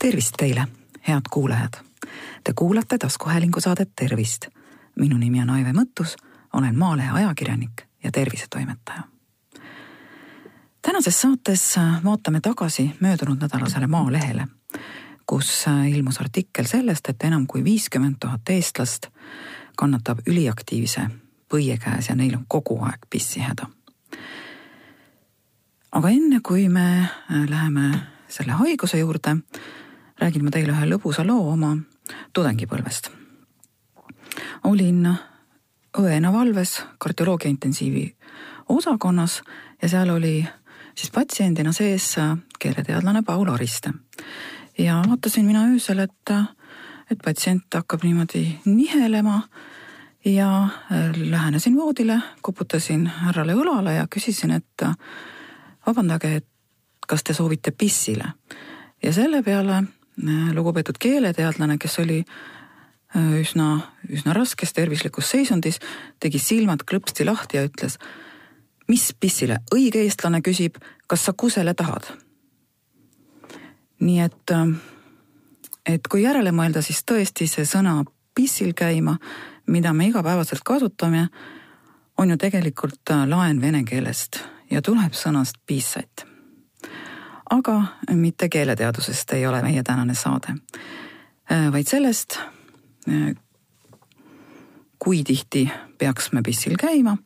tervist teile, head kuulajad. Te kuulate taskuhäälingu saadet Tervist. minu nimi on Aive Mõttus, olen Maalehe ajakirjanik ja tervisetoimetaja. tänases saates vaatame tagasi möödunud nädalasele Maalehele, kus ilmus artikkel sellest, et enam kui viiskümmend tuhat eestlast kannatab üliaktiivse põie käes ja neil on kogu aeg pissihäda. aga enne kui me läheme selle haiguse juurde, räägin ma teile ühe lõbusa loo oma tudengipõlvest. olin õena valves kardioloogia intensiivi osakonnas ja seal oli siis patsiendina sees keeleteadlane Paul Ariste. ja vaatasin mina öösel, et, et patsient hakkab niimoodi nihelema ja lähenesin voodile, koputasin härrale õlale ja küsisin, et vabandage, et kas te soovite pissile. ja selle peale Äh, lugupeetud keeleteadlane, kes oli äh, üsna, üsna raskes tervislikus seisundis, tegi silmad klõpsti lahti ja ütles, mis pissile, õige eestlane küsib, kas sa kusele tahad? nii et, äh, et kui järele mõelda, siis tõesti see sõna pissil käima, mida me igapäevaselt kasutame, on ju tegelikult laen vene keelest ja tuleb sõnast pissat aga mitte keeleteadusest ei ole meie tänane saade, äh, vaid sellest, äh, kui tihti peaks me pissil käima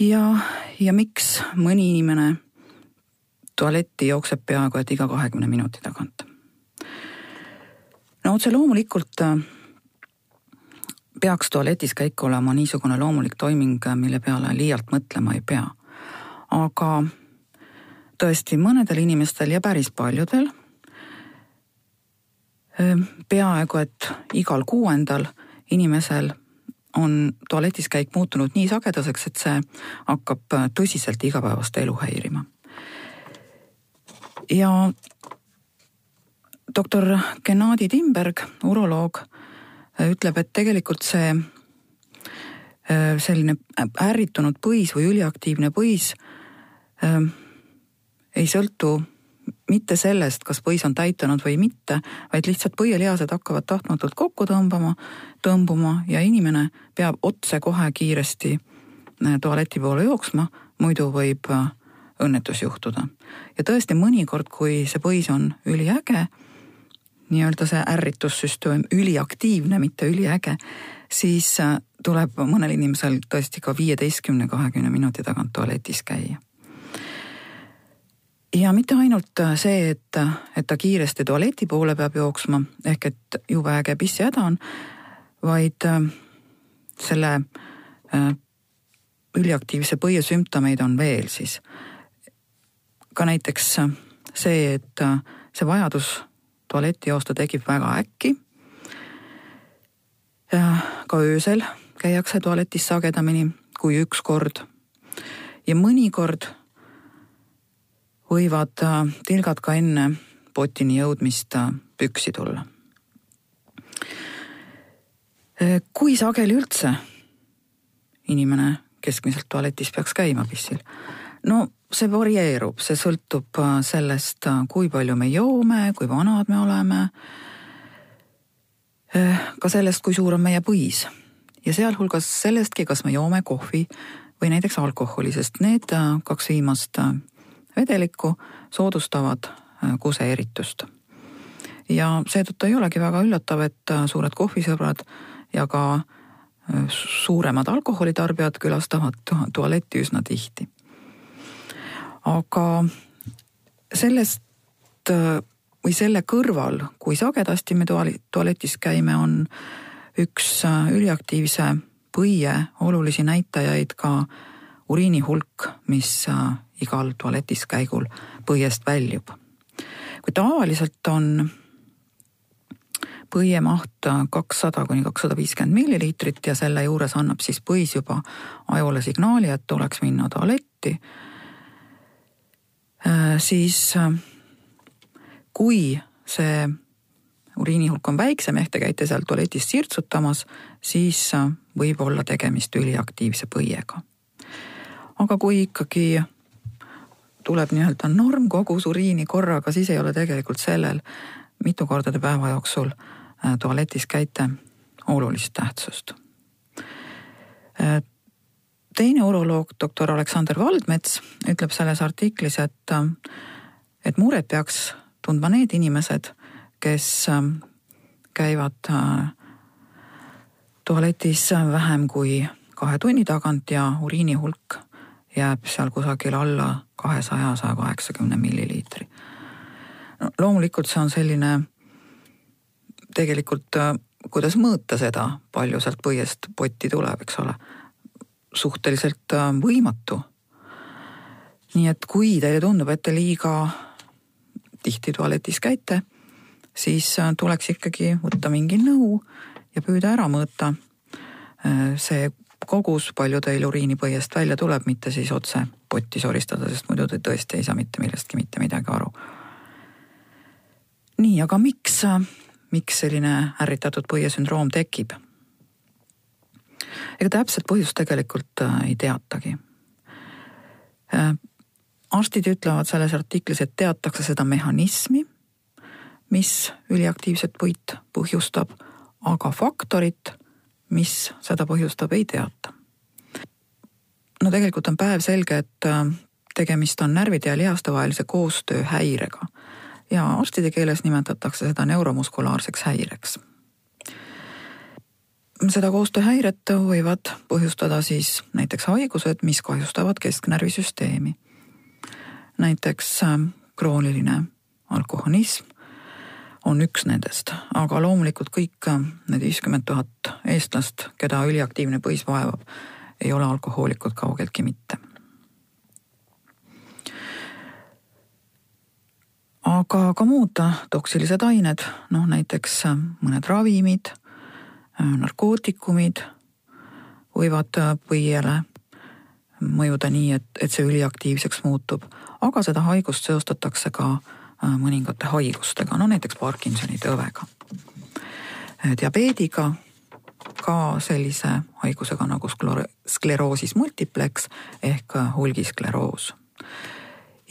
ja, ja miks mõni inimene tualetti jookseb peaaegu et iga kahekümne minuti tagant. no otse loomulikult äh, peaks tualetis käik olema niisugune loomulik toiming, mille peale liialt mõtlema ei pea. aga tõesti mõnedel inimestel ja päris paljudel peaaegu et igal kuuendal inimesel on tualetis käik muutunud nii sagedaseks, et see hakkab tõsiselt igapäevast elu häirima. ja doktor Gennadi Timberg, uroloog, ütleb, et tegelikult see selline ärritunud põis või üliaktiivne põis ei sõltu mitte sellest, kas põis on täitunud või mitte, vaid lihtsalt põielihased hakkavad tahtmatult kokku tõmbama, tõmbuma ja inimene peab otsekohe kiiresti äh, tualeti poole jooksma, muidu võib äh, õnnetus juhtuda. ja tõesti mõnikord, kui see põis on üliäge, nii-öelda see ärritussüsteem üliaktiivne, mitte üliäge, siis äh, tuleb mõnel inimesel tõesti ka viieteistkümne, kahekümne minuti tagant tualetis käia ja mitte ainult äh, see, et, äh, et ta kiiresti tualeti poole peab jooksma, ehk et jube äge pissihäda on, vaid äh, selle üliaktiivse põie sümptomeid on veel siis. ka näiteks see, et see vajadus tualetti joosta tekib väga äkki. ka öösel käiakse tualetis sagedamini kui üks kord. ja mõnikord võivad äh, tilgad ka enne potini jõudmist äh, püksi tulla. Äh, kui sageli üldse inimene keskmiselt tualetis peaks käima pissil? no see varieerub, see sõltub sellest, kui palju me joome, kui vanad me oleme. ka sellest, kui suur on meie põis ja sealhulgas sellestki, kas me joome kohvi või näiteks alkoholi, sest need kaks viimast vedelikku soodustavad äh, kuseeritust. ja seetõttu ei olegi väga üllatav, et äh, suured kohvisõbrad ja ka äh, suuremad alkoholitarbijad külastavad tualetti üsna tihti. aga sellest või selle kõrval, kui sagedasti me tualetis käime, on üks üliaktiivse põie olulisi näitajaid ka uriini hulk, mis igal tualetis käigul põiest väljub. kui tavaliselt on põie maht kakssada kuni kakssada viiskümmend milliliitrit ja selle juures annab siis põis juba ajule signaali, et tuleks minna tualetti, äh, siis äh, kui see uriinihulk on väiksem, ehk te käite seal tualetis sirtsutamas, siis äh, võib olla tegemist üliaktiivse põiega. Aga kui ikkagi tuleb nii-öelda normkogus uriini korraga, siis ei ole tegelikult sellel, mitu korda te päeva jooksul äh, tualetis käite, olulist tähtsust. Äh, teine uroloog, doktor Aleksander Valdmets ütleb selles artiklis, et, äh, et muret peaks tundma need inimesed, kes käivad tualetis vähem kui kahe tunni tagant ja uriini hulk jääb seal kusagil alla kahesaja, saja kaheksakümne milliliitri. no loomulikult see on selline tegelikult, äh, kuidas mõõta seda, palju sealt põiest potti tuleb, eks ole, suhteliselt äh, võimatu. nii et kui teile tundub, et te liiga tihti tualetis käite, siis äh, tuleks ikkagi võtta mingi nõu ja püüda ära mõõta see kogus, palju teil uriinipõiest välja tuleb, mitte siis otse potti soristada, sest muidu te tõesti ei saa mitte millestki mitte midagi aru. nii, aga miks, miks selline ärritatud põiesündroom tekib? ega täpset põhjust tegelikult äh, ei teatagi. Äh, arstid ütlevad selles artiklis, et teatakse seda mehhanismi, mis üliaktiivset puit põhjustab, aga faktorit mis seda põhjustab, ei teata. no tegelikult on päevselge, et äh, tegemist on närvide ja lihaste vahelise koostööhäirega ja arstide keeles nimetatakse seda neuromuskulaarseks häireks. seda koostööhäiret võivad põhjustada siis näiteks haigused, mis kahjustavad kesknärvisüsteemi. näiteks äh, krooniline alkoholism, on üks nendest, aga loomulikult kõik need viiskümmend tuhat eestlast, keda üliaktiivne põis vaevab, ei ole alkohoolikud kaugeltki mitte. aga ka muud toksilised ained, noh näiteks mõned ravimid, narkootikumid võivad põiele mõjuda nii, et, et see üliaktiivseks muutub, aga seda haigust seostatakse ka äh, mõningate haigustega, no näiteks Parkinsoni tõvega. Äh, diabeediga, ka sellise haigusega nagu skleroosis multiplex ehk hulgiskleroos.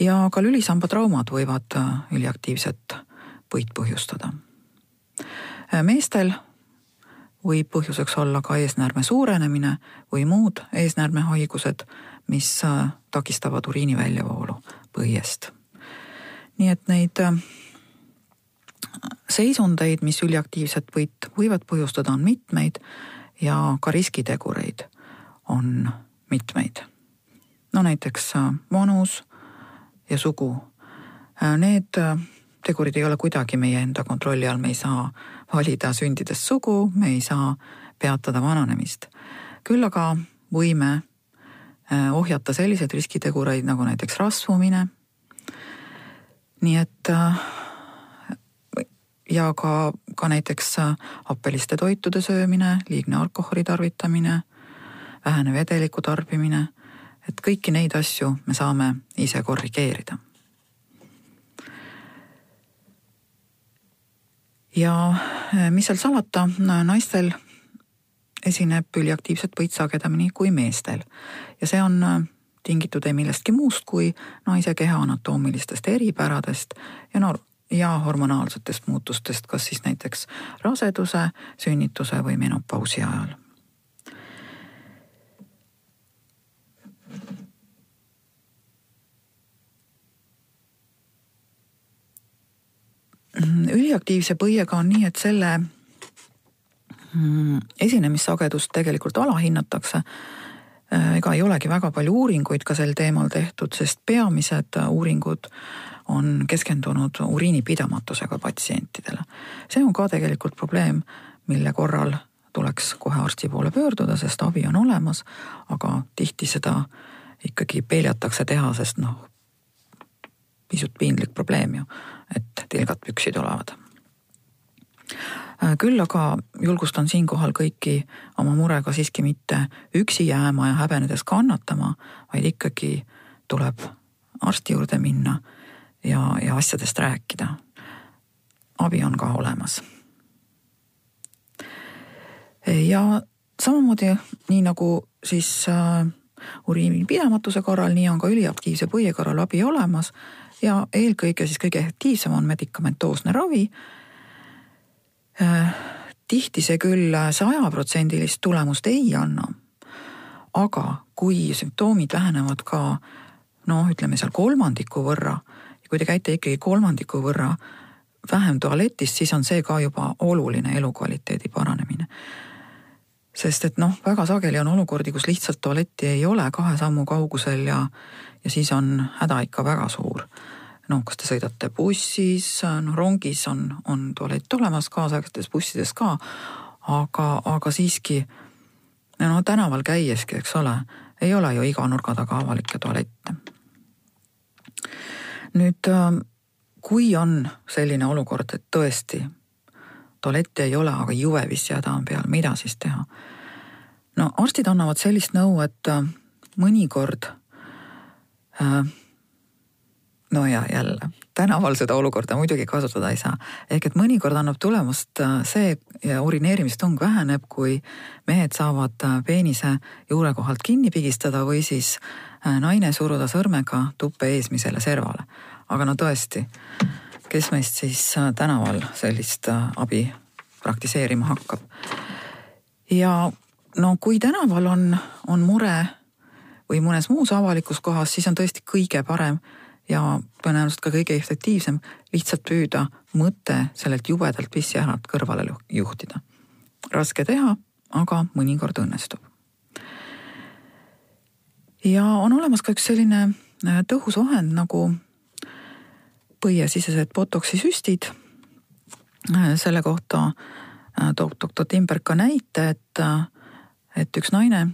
ja ka lülisamba traumad võivad äh, üliaktiivset põit põhjustada. meestel võib põhjuseks olla ka eesnäärme suurenemine või muud eesnäärmehaigused, mis takistavad uriini väljavoolu põiest nii et neid äh, seisundeid, mis üliaktiivset võit võivad põhjustada, on mitmeid ja ka riskitegureid on mitmeid. no näiteks äh, vanus ja sugu. Äh, need tegurid ei ole kuidagi meie enda kontrolli all, me ei saa valida sündides sugu, me ei saa peatada vananemist. küll aga võime ohjata selliseid riskitegureid nagu näiteks rasvumine nii et äh, ja ka, ka näiteks äh, happeliste toitude söömine, liigne alkoholi tarvitamine, vähene vedeliku tarbimine, et kõiki neid asju me saame ise korrigeerida. ja äh, mis seal salata, naistel esineb üliaktiivset põit sagedamini kui meestel ja see on tingitud ei millestki muust kui naise keha anatoomilistest eripäradest ja no ja hormonaalsetest muutustest, kas siis näiteks raseduse, sünnituse või menopausi ajal. üliaktiivse põiega on nii, et selle mm, esinemissagedust tegelikult alahinnatakse ega ei olegi väga palju uuringuid ka sel teemal tehtud, sest peamised uuringud on keskendunud uriinipidamatusega patsientidele. see on ka tegelikult probleem, mille korral tuleks kohe arsti poole pöörduda, sest abi on olemas, aga tihti seda ikkagi peljatakse teha, sest noh, pisut piinlik probleem ju, et tilgad püksi tulevad Äh, küll aga julgustan siinkohal kõiki oma murega siiski mitte üksi jääma ja häbenedes kannatama, vaid ikkagi tuleb arsti juurde minna ja, ja asjadest rääkida. abi on ka olemas. ja samamoodi, nii nagu siis äh, uriinipidamatuse korral, nii on ka üliaktiivse põie korral abi olemas ja eelkõige siis kõige efektiivsem on medikamentoosne ravi. Tihti see küll sajaprotsendilist tulemust ei anna. aga kui sümptoomid vähenevad ka noh, ütleme seal kolmandiku võrra ja kui te käite ikkagi kolmandiku võrra vähem tualetis, siis on see ka juba oluline elukvaliteedi paranemine. sest et noh, väga sageli on olukordi, kus lihtsalt tualetti ei ole kahe sammu kaugusel ja, ja siis on häda ikka väga suur. Noh, kas te sõidate bussis, noh rongis on, on tualett olemas, kaasaegsetes bussides ka, aga, aga siiski no tänaval käieski, eks ole, ei ole ju iga nurga taga avalikke tualette. nüüd ähm, kui on selline olukord, et tõesti tualetti ei ole, aga jube vissihäda on peal, mida siis teha? no arstid annavad sellist nõu, et äh, mõnikord äh, no ja jälle, tänaval seda olukorda muidugi kasutada ei saa. ehk et mõnikord annab tulemust äh, see ja urineerimistung väheneb, kui mehed saavad peenise juure kohalt kinni pigistada või siis naine suruda sõrmega tuppe eesmisele servale aga no tõesti, kes meist siis äh, tänaval sellist äh, abi praktiseerima hakkab? ja no kui tänaval on, on mure või mõnes muus avalikus kohas, siis on tõesti kõige parem ja tõenäoliselt ka kõige efektiivsem lihtsalt püüda mõte sellelt jubedalt pissiäralt kõrvale juhtida. raske teha, aga mõnikord õnnestub. ja on olemas ka üks selline äh, tõhus vahend nagu põiesisesed botoksi süstid. selle kohta äh, toob doktor Timberg ka näite, et, äh, et üks naine,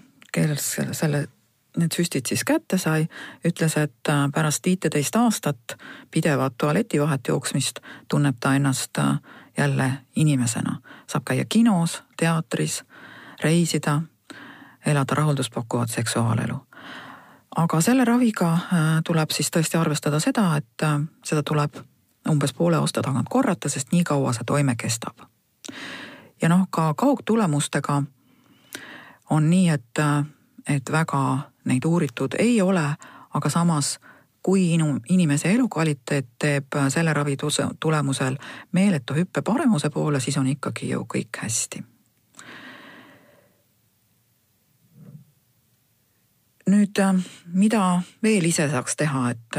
selle, selle, need süstid siis kätte sai, ütles, et äh, pärast viiteist aastat pidevat tualetivahet jooksmist tunneb ta ennast jälle inimesena. saab käia kinos, teatris, reisida, elada rahuldust pakkuvat seksuaalelu aga selle raviga äh, tuleb siis tõesti arvestada seda, et äh, seda tuleb umbes poole aasta tagant korrata, sest nii kaua see toime kestab. ja noh, ka kaugtulemustega on nii, et, äh, et väga neid uuritud ei ole, aga samas kui inu-, inimese elukvaliteet teeb selle ravi tulemusel meeletu hüppe paremuse poole, siis on ikkagi ju kõik hästi nüüd mida veel ise saaks teha, et,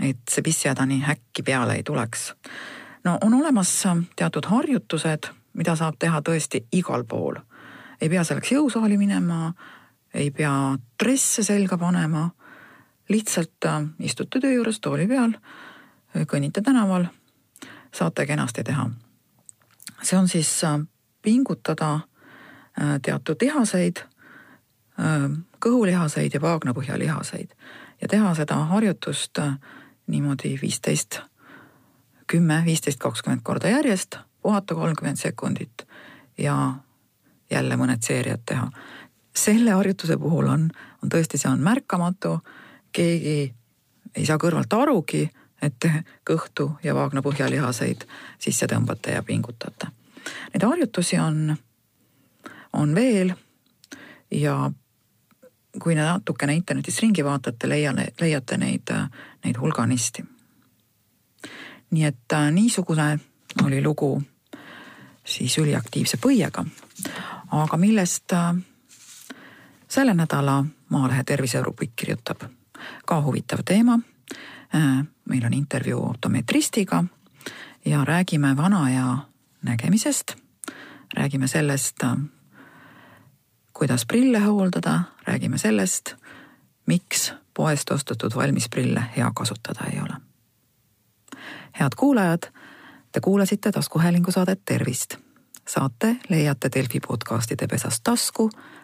et see pissihäda nii äkki peale ei tuleks? no on olemas teatud harjutused, mida saab teha tõesti igal pool. ei pea selleks jõusaali minema, ei pea dresse selga panema, lihtsalt istute töö juures tooli peal, kõnnite tänaval, saate kenasti teha. see on siis pingutada teatud lihaseid kõhulihaseid ja vaagnapõhjalihaseid ja teha seda harjutust niimoodi viisteist, kümme, viisteist, kakskümmend korda järjest, puhata kolmkümmend sekundit ja jälle mõned seeriad teha. Selle harjutuse puhul on, on tõesti, see on märkamatu, keegi ei saa kõrvalt arugi, et te kõhtu ja vaagnapõhjalihaseid sisse tõmbate ja pingutate. Neid harjutusi on, on veel ja kui natukene internetis ringi vaatate, leia, leiate neid, neid hulganisti. nii et äh, niisugune oli lugu siis üliaktiivse põiega. aga millest äh, selle nädala Maalehe terviserubrikk kirjutab ka huvitav teema. Äh, meil on intervjuu optometristiga ja räägime vana aja nägemisest. räägime sellest, kuidas prille hooldada, räägime sellest, miks poest ostetud valmisprille hea kasutada ei ole. head kuulajad, te kuulasite taskuhäälingu saadet Tervist. saate leiate Delfi podcastide pesast tasku,